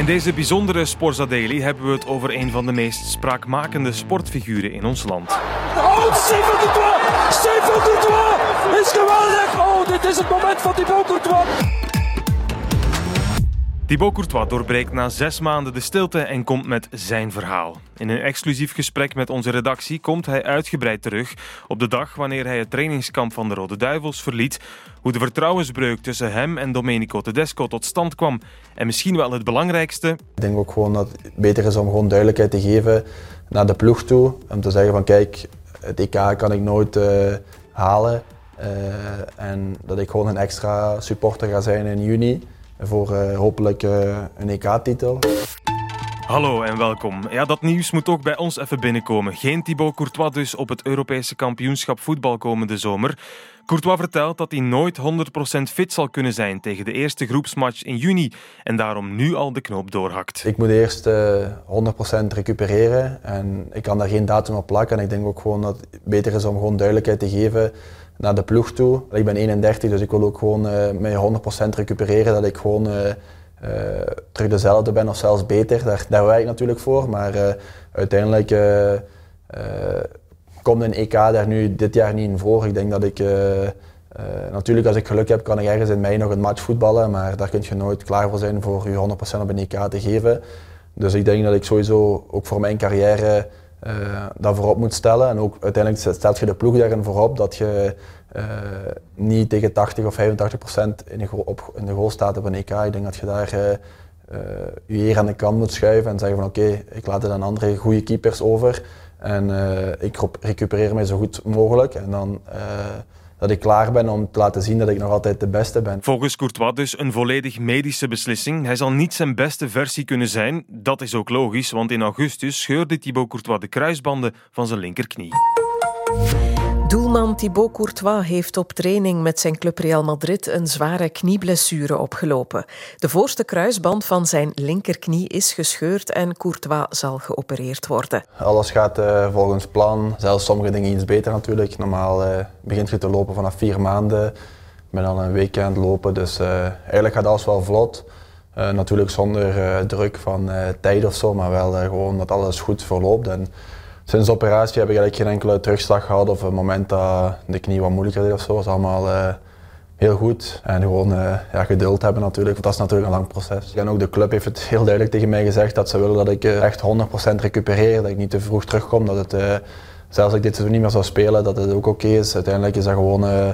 In deze bijzondere Sporza Daily hebben we het over een van de meest spraakmakende sportfiguren in ons land. Oh, Steven Courtois! Steven Courtois is geweldig! Oh, dit is het moment van Thibaut Courtois. Thibaut Courtois doorbreekt na zes maanden de stilte en komt met zijn verhaal. In een exclusief gesprek met onze redactie komt hij uitgebreid terug op de dag wanneer hij het trainingskamp van de Rode Duivels verliet, hoe de vertrouwensbreuk tussen hem en Domenico Tedesco tot stand kwam en misschien wel het belangrijkste. Ik denk ook gewoon dat het beter is om gewoon duidelijkheid te geven naar de ploeg toe. Om te zeggen van kijk, het EK kan ik nooit uh, halen. Uh, en dat ik gewoon een extra supporter ga zijn in juni voor uh, hopelijk een EK-titel. Hallo en welkom. Ja, dat nieuws moet ook bij ons even binnenkomen. Geen Thibaut Courtois dus op het Europese kampioenschap voetbal komende zomer. Courtois vertelt dat hij nooit 100% fit zal kunnen zijn tegen de eerste groepsmatch in juni en daarom nu al de knoop doorhakt. Ik moet eerst uh, 100% recupereren en ik kan daar geen datum op plakken. En ik denk ook gewoon dat het beter is om gewoon duidelijkheid te geven naar de ploeg toe. Ik ben 31, dus ik wil ook gewoon uh, mij 100% recupereren. Dat ik gewoon uh, uh, terug dezelfde ben of zelfs beter. Daar, daar werk ik natuurlijk voor. Maar uiteindelijk komt een EK daar nu dit jaar niet in voor. Ik denk dat ik... natuurlijk, als ik geluk heb, kan ik ergens in mei nog een match voetballen. Maar daar kun je nooit klaar voor zijn voor je 100% op een EK te geven. Dus ik denk dat ik sowieso ook voor mijn carrière uh, dat voorop moet stellen. En ook uiteindelijk stelt je de ploeg daarin voorop dat je uh, niet tegen 80 of 85 procent in, de op, in de goal staat op een EK. Ik denk dat je daar uh, je eer aan de kant moet schuiven en zeggen van oké, ik laat het aan andere goede keepers over. En ik recupereer mij zo goed mogelijk. En dan dat ik klaar ben om te laten zien dat ik nog altijd de beste ben. Volgens Courtois dus een volledig medische beslissing. Hij zal niet zijn beste versie kunnen zijn. Dat is ook logisch, want in augustus scheurde Thibaut Courtois de kruisbanden van zijn linkerknie. Doelman Thibaut Courtois heeft op training met zijn club Real Madrid een zware knieblessure opgelopen. De voorste kruisband van zijn linkerknie is gescheurd en Courtois zal geopereerd worden. Alles gaat uh, volgens plan, zelfs sommige dingen iets beter natuurlijk. Normaal uh, begint je te lopen vanaf vier maanden, ben al een week aan het lopen, dus uh, eigenlijk gaat alles wel vlot. natuurlijk zonder druk van tijd of zo, maar wel gewoon dat alles goed verloopt. En, sinds de operatie heb ik eigenlijk geen enkele terugslag gehad of een moment dat de knie wat moeilijker deed of zo. Was allemaal uh, heel goed. En gewoon uh, ja, geduld hebben natuurlijk, want dat is natuurlijk een lang proces. En ook de club heeft het heel duidelijk tegen mij gezegd dat ze willen dat ik uh, echt 100% recupereer, dat ik niet te vroeg terugkom. Dat het, zelfs als ik dit seizoen niet meer zou spelen, dat het ook oké is. Uiteindelijk is dat gewoon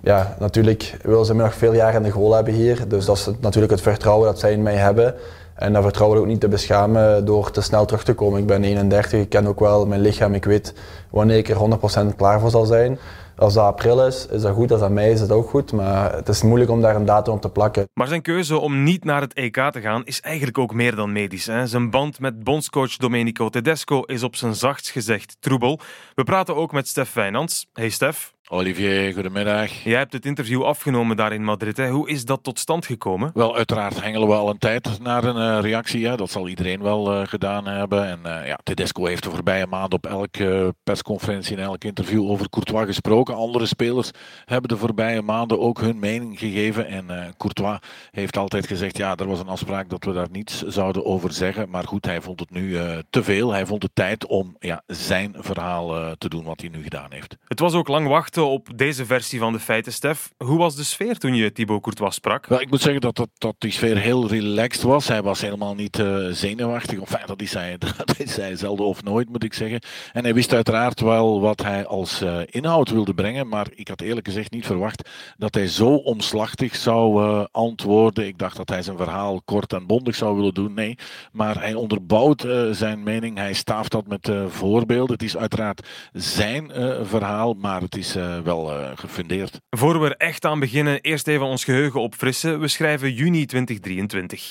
ja, natuurlijk willen ze me nog veel jaar in de goal hebben hier. Dus dat is natuurlijk het vertrouwen dat zij in mij hebben. En dat vertrouwen ook niet te beschamen door te snel terug te komen. Ik ben 31, ik ken ook wel mijn lichaam, ik weet wanneer ik er 100% klaar voor zal zijn. Als dat april is, is dat goed. Als dat mei is, is dat ook goed. Maar het is moeilijk om daar een datum op te plakken. Maar zijn keuze om niet naar het EK te gaan is eigenlijk ook meer dan medisch. Hè? Zijn band met bondscoach Domenico Tedesco is op zijn zachtst gezegd troebel. We praten ook met Stef Wijnands. Hey Stef. Olivier, goedemiddag. Jij hebt het interview afgenomen daar in Madrid. Hè. Hoe is dat tot stand gekomen? Wel, uiteraard hengelen we al een tijd naar een uh, reactie. Hè. Dat zal iedereen wel uh, gedaan hebben. En uh, ja, Tedesco heeft de voorbije maand op elke persconferentie en elk interview over Courtois gesproken. Andere spelers hebben de voorbije maanden ook hun mening gegeven. En Courtois heeft altijd gezegd, ja, er was een afspraak dat we daar niets zouden over zeggen. Maar goed, hij vond het nu te veel. Hij vond het tijd om ja, zijn verhaal te doen wat hij nu gedaan heeft. Het was ook lang wachten op deze versie van de feiten, Stef. Hoe was de sfeer toen je Thibaut Courtois sprak? Ik moet zeggen dat, dat, dat die sfeer heel relaxed was. Hij was helemaal niet uh, zenuwachtig. Enfin, dat is hij, dat is hij zelden of nooit, moet ik zeggen. En hij wist uiteraard wel wat hij als uh, inhoud wilde brengen. Maar ik had eerlijk gezegd niet verwacht dat hij zo omslachtig zou uh, antwoorden. Ik dacht dat hij zijn verhaal kort en bondig zou willen doen. Nee, maar hij onderbouwt zijn mening. Hij staaft dat met voorbeelden. Het is uiteraard zijn verhaal, maar het is wel uh, gefundeerd. Voor we er echt aan beginnen, eerst even ons geheugen opfrissen. We schrijven juni 2023.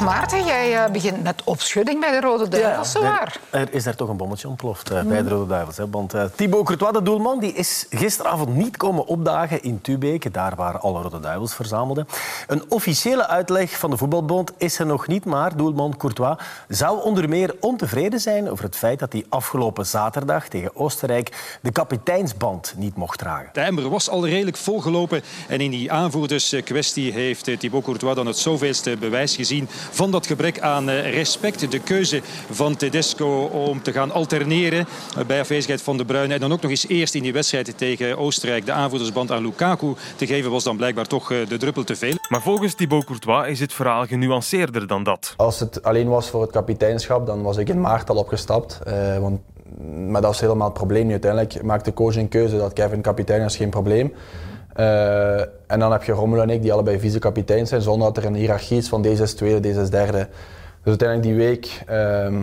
Maarten, jij uh, begint met opschudding bij de Rode Duivels, ja, waar? Er is daar toch een bommetje ontploft uh, mm. bij de Rode Duivels. Hè? Want Thibaut Courtois, de doelman, die is gisteravond niet komen opdagen in Tubeke, daar waar alle Rode Duivels verzamelden. Een officiële uitleg van de voetbalbond is er nog niet, maar doelman Courtois zou onder meer ontevreden zijn over het feit dat hij afgelopen zaterdag tegen Oostenrijk de kapiteinsband niet mocht dragen. De emmer was al redelijk volgelopen en in die aanvoerderskwestie heeft Thibaut Courtois dan het zoveelste bewijs gezien van dat gebrek aan respect. De keuze van Tedesco om te gaan alterneren bij afwezigheid van De Bruyne. En dan ook nog eens eerst in die wedstrijd tegen Oostenrijk de aanvoerdersband aan Lukaku te geven was dan blijkbaar toch de druppel te veel. Maar volgens Thibaut Courtois is het verhaal genuanceerder dan dat. Als het alleen was voor het kapiteinschap, dan was ik in maart al opgestapt. Uh, want, maar dat is helemaal het probleem niet. Uiteindelijk maakt de coach een keuze dat Kevin kapitein is, geen probleem. Uh, en dan heb je Rommel en ik, die allebei vice-kapitein zijn, zonder dat er een hiërarchie is van deze is tweede, deze is derde. Dus uiteindelijk die week uh,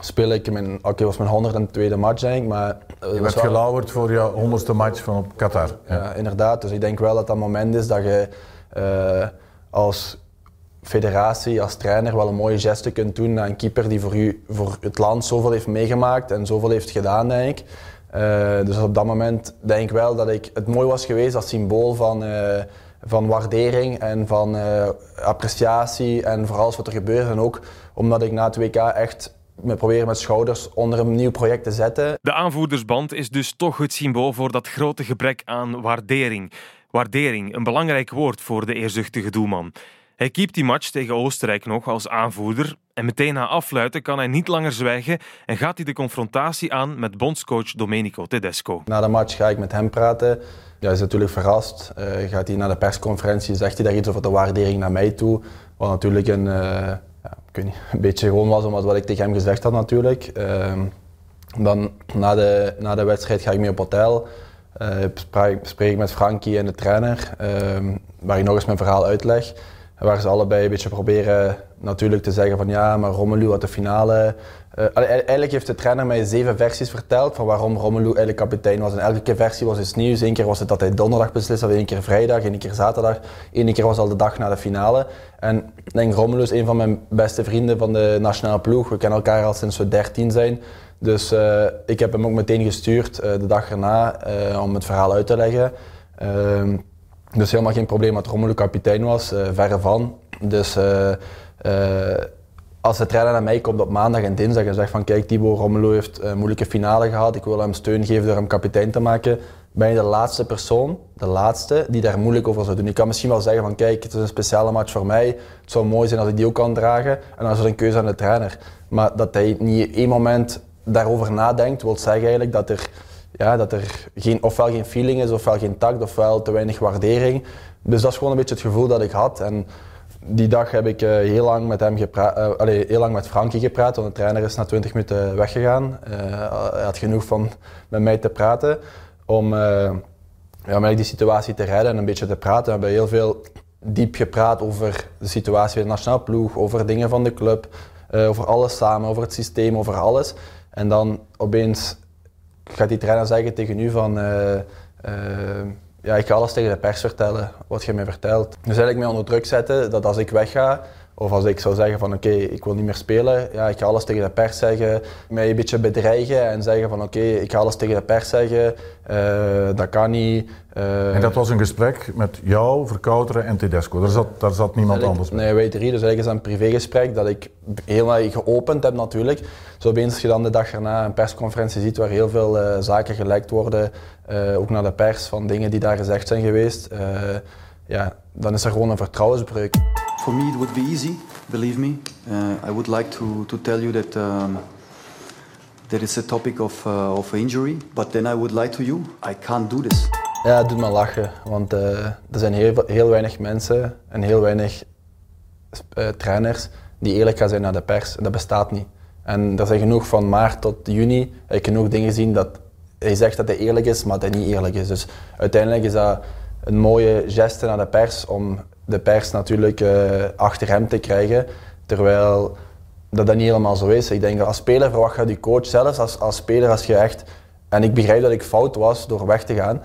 speel ik mijn, oké, okay, was mijn 102e match denk ik, maar... Je werd gelauwerd voor je 100ste match van op Qatar. Ja. ja. inderdaad. Dus ik denk wel dat dat moment is dat je uh, als federatie, als trainer wel een mooie geste kunt doen naar een keeper die voor, u, voor het land zoveel heeft meegemaakt en zoveel heeft gedaan, denk ik. Uh, dus op dat moment denk ik wel dat ik, het mooi was geweest als symbool van, uh, van waardering en van uh, appreciatie en voor alles wat er gebeurt. En ook omdat ik na het WK echt me probeer met schouders onder een nieuw project te zetten. De aanvoerdersband is dus toch het symbool voor dat grote gebrek aan waardering. Waardering, een belangrijk woord voor de eerzuchtige doelman. Hij keept die match tegen Oostenrijk nog als aanvoerder en meteen na afluiten kan hij niet langer zwijgen en gaat hij de confrontatie aan met bondscoach Domenico Tedesco. Na de match ga ik met hem praten. Hij is natuurlijk verrast. Uh, gaat hij naar de persconferentie, zegt hij daar iets over de waardering naar mij toe. Wat natuurlijk een, uh, ja, ik weet niet, een beetje gewoon was, omdat wat ik tegen hem gezegd had natuurlijk. Uh, dan na de, na de wedstrijd ga ik mee op hotel. Uh, spreek ik met Frankie en de trainer, waar ik nog eens mijn verhaal uitleg. Waar ze allebei een beetje proberen natuurlijk te zeggen van ja, maar Romelu had de finale. Uh, eigenlijk heeft de trainer mij zeven versies verteld van waarom Romelu eigenlijk kapitein was. En elke versie was iets nieuws. Eén keer was het dat hij donderdag beslist had, één keer vrijdag, één keer zaterdag. Eén keer was al de dag na de finale. En ik denk Romelu is een van mijn beste vrienden van de nationale ploeg. We kennen elkaar al sinds we dertien zijn. Dus uh, ik heb hem ook meteen gestuurd uh, de dag erna om het verhaal uit te leggen. Dus helemaal geen probleem dat Romelu kapitein was, uh, verre van. Dus uh, uh, als de trainer naar mij komt op maandag en dinsdag en zegt van kijk Thibaut Romelu heeft een moeilijke finale gehad, ik wil hem steun geven door hem kapitein te maken, ben je de laatste persoon, de laatste, die daar moeilijk over zou doen. Je kan misschien wel zeggen van kijk, het is een speciale match voor mij, het zou mooi zijn als ik die ook kan dragen en dan is er een keuze aan de trainer. Maar dat hij niet één moment daarover nadenkt, wil zeggen eigenlijk dat er ja, dat er geen, ofwel geen feeling is, ofwel geen tact, ofwel te weinig waardering. Dus dat is gewoon een beetje het gevoel dat ik had. En die dag heb ik uh, heel lang met hem gepraat, allee, heel lang met Frankie gepraat, want de trainer is na 20 minuten weggegaan. Uh, hij had genoeg van met mij te praten om, ja, die situatie te redden en een beetje te praten. We hebben heel veel diep gepraat over de situatie bij de nationale ploeg, over dingen van de club, over alles samen, over het systeem, over alles. En dan opeens gaat die trainer zeggen tegen u van... Uh, uh, ja, ik ga alles tegen de pers vertellen, wat je mij vertelt. Dus eigenlijk mij onder druk zetten dat als ik wegga, of als ik zou zeggen van oké, okay, ik wil niet meer spelen, ja, ik ga alles tegen de pers zeggen, mij een beetje bedreigen en zeggen van oké, okay, ik ga alles tegen de pers zeggen, uh, dat kan niet. Uh, en dat was een gesprek met jou, Verkouteren en Tedesco, daar zat, daar zat niemand anders bij? Nee, weet je, dus eigenlijk is dat een privégesprek dat ik helemaal geopend heb natuurlijk. Zo opeens als je dan de dag erna een persconferentie ziet waar heel veel uh, zaken gelekt worden, ook naar de pers van dingen die daar gezegd zijn geweest, ja, dan is er gewoon een vertrouwensbreuk. For me, it would be easy, believe me. Uh, I would like to, to tell you that um, that it's a topic of, uh, of injury, but then I would lie to you. I can't do this. Ja, het doet me lachen, want uh, er zijn heel, heel weinig mensen en heel weinig uh, trainers die eerlijk gaan zijn naar de pers. Dat bestaat niet. En er zijn genoeg van maart tot juni, heb ik genoeg dingen gezien dat hij zegt dat hij eerlijk is, maar dat hij niet eerlijk is. Dus uiteindelijk is dat een mooie geste naar de pers om de pers natuurlijk uh, achter hem te krijgen. Terwijl dat dat niet helemaal zo is. Ik denk als speler verwacht je die coach zelfs als, als speler als je echt... En ik begrijp dat ik fout was door weg te gaan.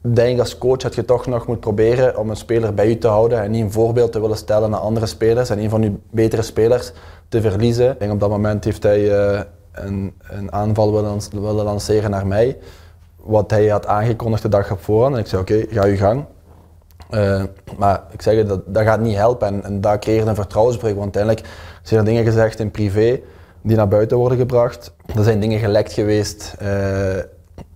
Denk als coach dat je toch nog moet proberen om een speler bij je te houden en niet een voorbeeld te willen stellen naar andere spelers en een van je betere spelers te verliezen. Ik denk op dat moment heeft hij uh, een, een aanval willen, willen lanceren naar mij. Wat hij had aangekondigd de dag op voorhand. En ik zei oké, ga je gang. Uh, maar ik zeg dat, dat gaat niet helpen en, en dat creëert een vertrouwensbreuk. Want uiteindelijk zijn er dingen gezegd in privé die naar buiten worden gebracht. Er zijn dingen gelekt geweest uh,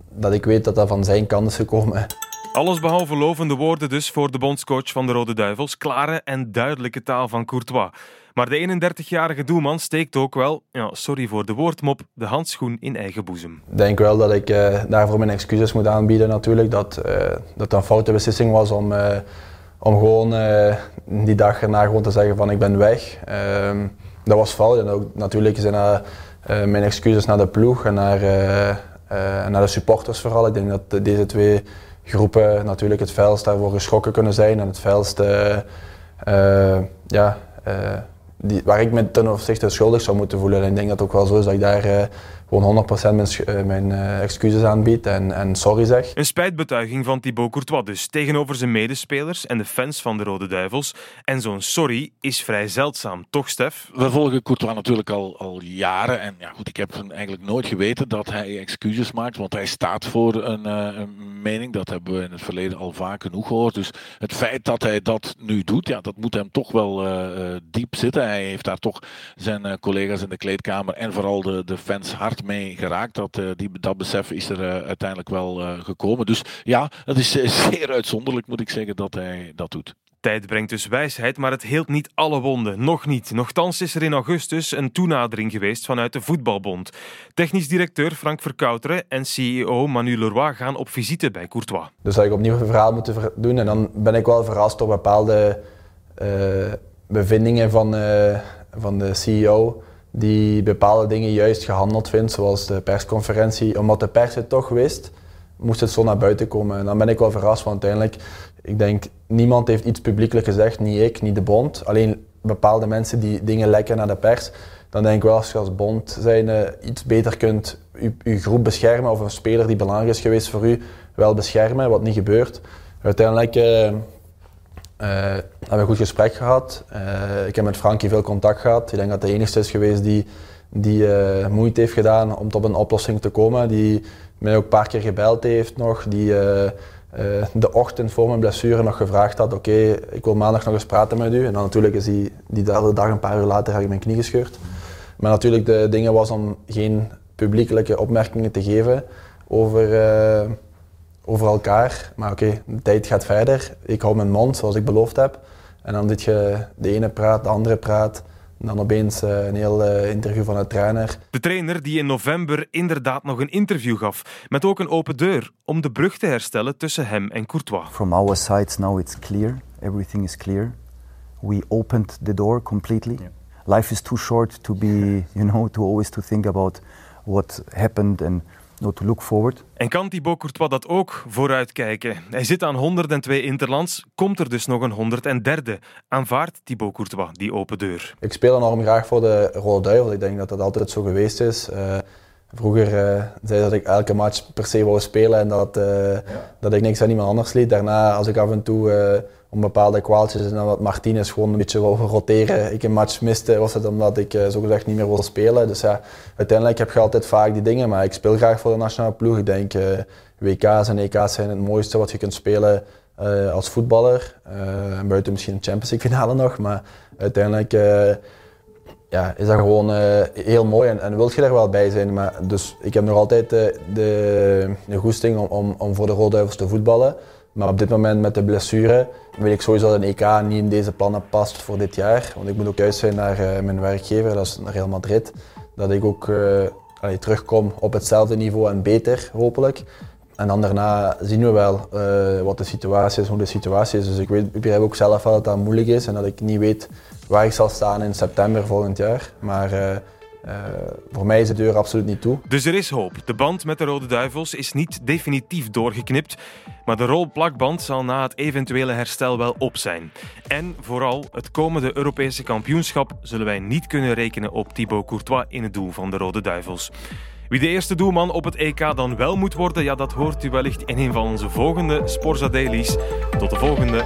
dat ik weet dat dat van zijn kant is gekomen. Alles behalve lovende woorden dus voor de bondscoach van de Rode Duivels. Klare en duidelijke taal van Courtois. Maar de 31-jarige doelman steekt ook wel, ja, sorry voor de woordmop, de handschoen in eigen boezem. Ik denk wel dat ik uh, daarvoor mijn excuses moet aanbieden natuurlijk. Dat uh, dat een foute beslissing was om, uh, om gewoon die dag erna gewoon te zeggen van ik ben weg. Ehm, dat was fout en ook natuurlijk zijn mijn excuses naar de ploeg en naar, naar de supporters vooral. Ik denk dat deze twee groepen natuurlijk het veilst daarvoor geschrokken kunnen zijn en het veilst ja, die, waar ik me ten opzichte schuldig zou moeten voelen. En ik denk dat het ook wel zo is dat ik daar gewoon 100% mijn, uh, mijn uh, excuses aanbied en, en sorry zeg. Een spijtbetuiging van Thibaut Courtois dus tegenover zijn medespelers en de fans van de Rode Duivels. En zo'n sorry is vrij zeldzaam, toch Stef? We volgen Courtois natuurlijk al, al jaren. En ja, goed, ik heb eigenlijk nooit geweten dat hij excuses maakt, want hij staat voor een, een mening. Dat hebben we in het verleden al vaak genoeg gehoord. Dus het feit dat hij dat nu doet, ja, dat moet hem toch wel diep zitten hij heeft daar toch zijn uh, collega's in de kleedkamer en vooral de, de fans hard mee geraakt. Dat, uh, die, dat besef is er uh, uiteindelijk wel gekomen. Dus ja, het is zeer uitzonderlijk moet ik zeggen dat hij dat doet. Tijd brengt dus wijsheid, maar het heelt niet alle wonden. Nog niet. Nochtans is er in augustus een toenadering geweest vanuit de Voetbalbond. Technisch directeur Frank Verkouteren en CEO Manu Leroy gaan op visite bij Courtois. Dus dat ik opnieuw een verhaal moet doen en dan ben ik wel verrast door bepaalde bevindingen van, uh, van de CEO die bepaalde dingen juist gehandeld vindt, zoals de persconferentie. Omdat de pers het toch wist, moest het zo naar buiten komen. En dan ben ik wel verrast, want uiteindelijk, ik denk, niemand heeft iets publiekelijk gezegd, niet ik, niet de bond. Alleen bepaalde mensen die dingen lekken naar de pers. Dan denk ik wel, als je als bond iets beter kunt je, groep beschermen of een speler die belangrijk is geweest voor u, wel beschermen, wat niet gebeurt. Uiteindelijk uh, hebben een goed gesprek gehad. Uh, ik heb met Frankie veel contact gehad. Ik denk dat hij de enige is geweest die, die uh, moeite heeft gedaan om tot een oplossing te komen. Die mij ook een paar keer gebeld heeft nog. Die de ochtend voor mijn blessure nog gevraagd had: Oké, ik wil maandag nog eens praten met u. En dan natuurlijk is die, die dag een paar uur later heb ik mijn knie gescheurd. Maar natuurlijk, de dingen was om geen publiekelijke opmerkingen te geven over over elkaar. Maar oké, okay, de tijd gaat verder. Ik hou mijn mond zoals ik beloofd heb. En dan dit je de ene praat, de andere praat. En dan opeens uh, een heel uh, interview van een trainer. De trainer die in november inderdaad nog een interview gaf. Met ook een open deur om de brug te herstellen tussen hem en Courtois. From our side now it's clear. Everything is clear. We opened the door completely. Yeah. Life is too short to be, you know, to always to think about what happened and no, to look forward. En kan Thibaut Courtois dat ook vooruitkijken? Hij zit aan 102 interlands, komt er dus nog een 103e. Aanvaardt Thibaut Courtois die open deur? Ik speel enorm graag voor de Rode Duivel. Ik denk dat dat altijd zo geweest is. Uh, vroeger uh, zei dat ik elke match per se wou spelen en dat, uh, ja. dat ik niks aan iemand anders liet. Daarna, als ik af en toe om bepaalde kwaaltjes en wat Martinez gewoon een beetje wil roteren. Ik een match miste, was het omdat ik uh, zogezegd niet meer wil spelen. Dus ja, uiteindelijk heb je altijd vaak die dingen, maar ik speel graag voor de nationale ploeg. Ik denk uh, WK's en EK's zijn het mooiste wat je kunt spelen uh, als voetballer. buiten misschien een Champions League finale nog, maar uiteindelijk ja, is dat gewoon heel mooi en, en wil je er wel bij zijn. Maar, dus ik heb nog altijd de, de, de goesting om, om, om voor de Rode Duivels te voetballen. Maar op dit moment met de blessure weet ik sowieso dat een EK niet in deze plannen past voor dit jaar. Want ik moet ook juist zijn naar uh, mijn werkgever, dat is Real Madrid. Dat ik ook allee, terugkom op hetzelfde niveau en beter, hopelijk. En dan daarna zien we wel uh, wat de situatie is, hoe de situatie is. Dus ik, weet, ik begrijp ook zelf wel dat dat moeilijk is en dat ik niet weet waar ik zal staan in september volgend jaar. Maar uh, voor mij is de deur absoluut niet toe. Dus er is hoop. De band met de Rode Duivels is niet definitief doorgeknipt. Maar de rolplakband zal na het eventuele herstel wel op zijn. En vooral, het komende Europese kampioenschap zullen wij niet kunnen rekenen op Thibaut Courtois in het doel van de Rode Duivels. Wie de eerste doelman op het EK dan wel moet worden, ja, dat hoort u wellicht in een van onze volgende Sporza Dailies. Tot de volgende.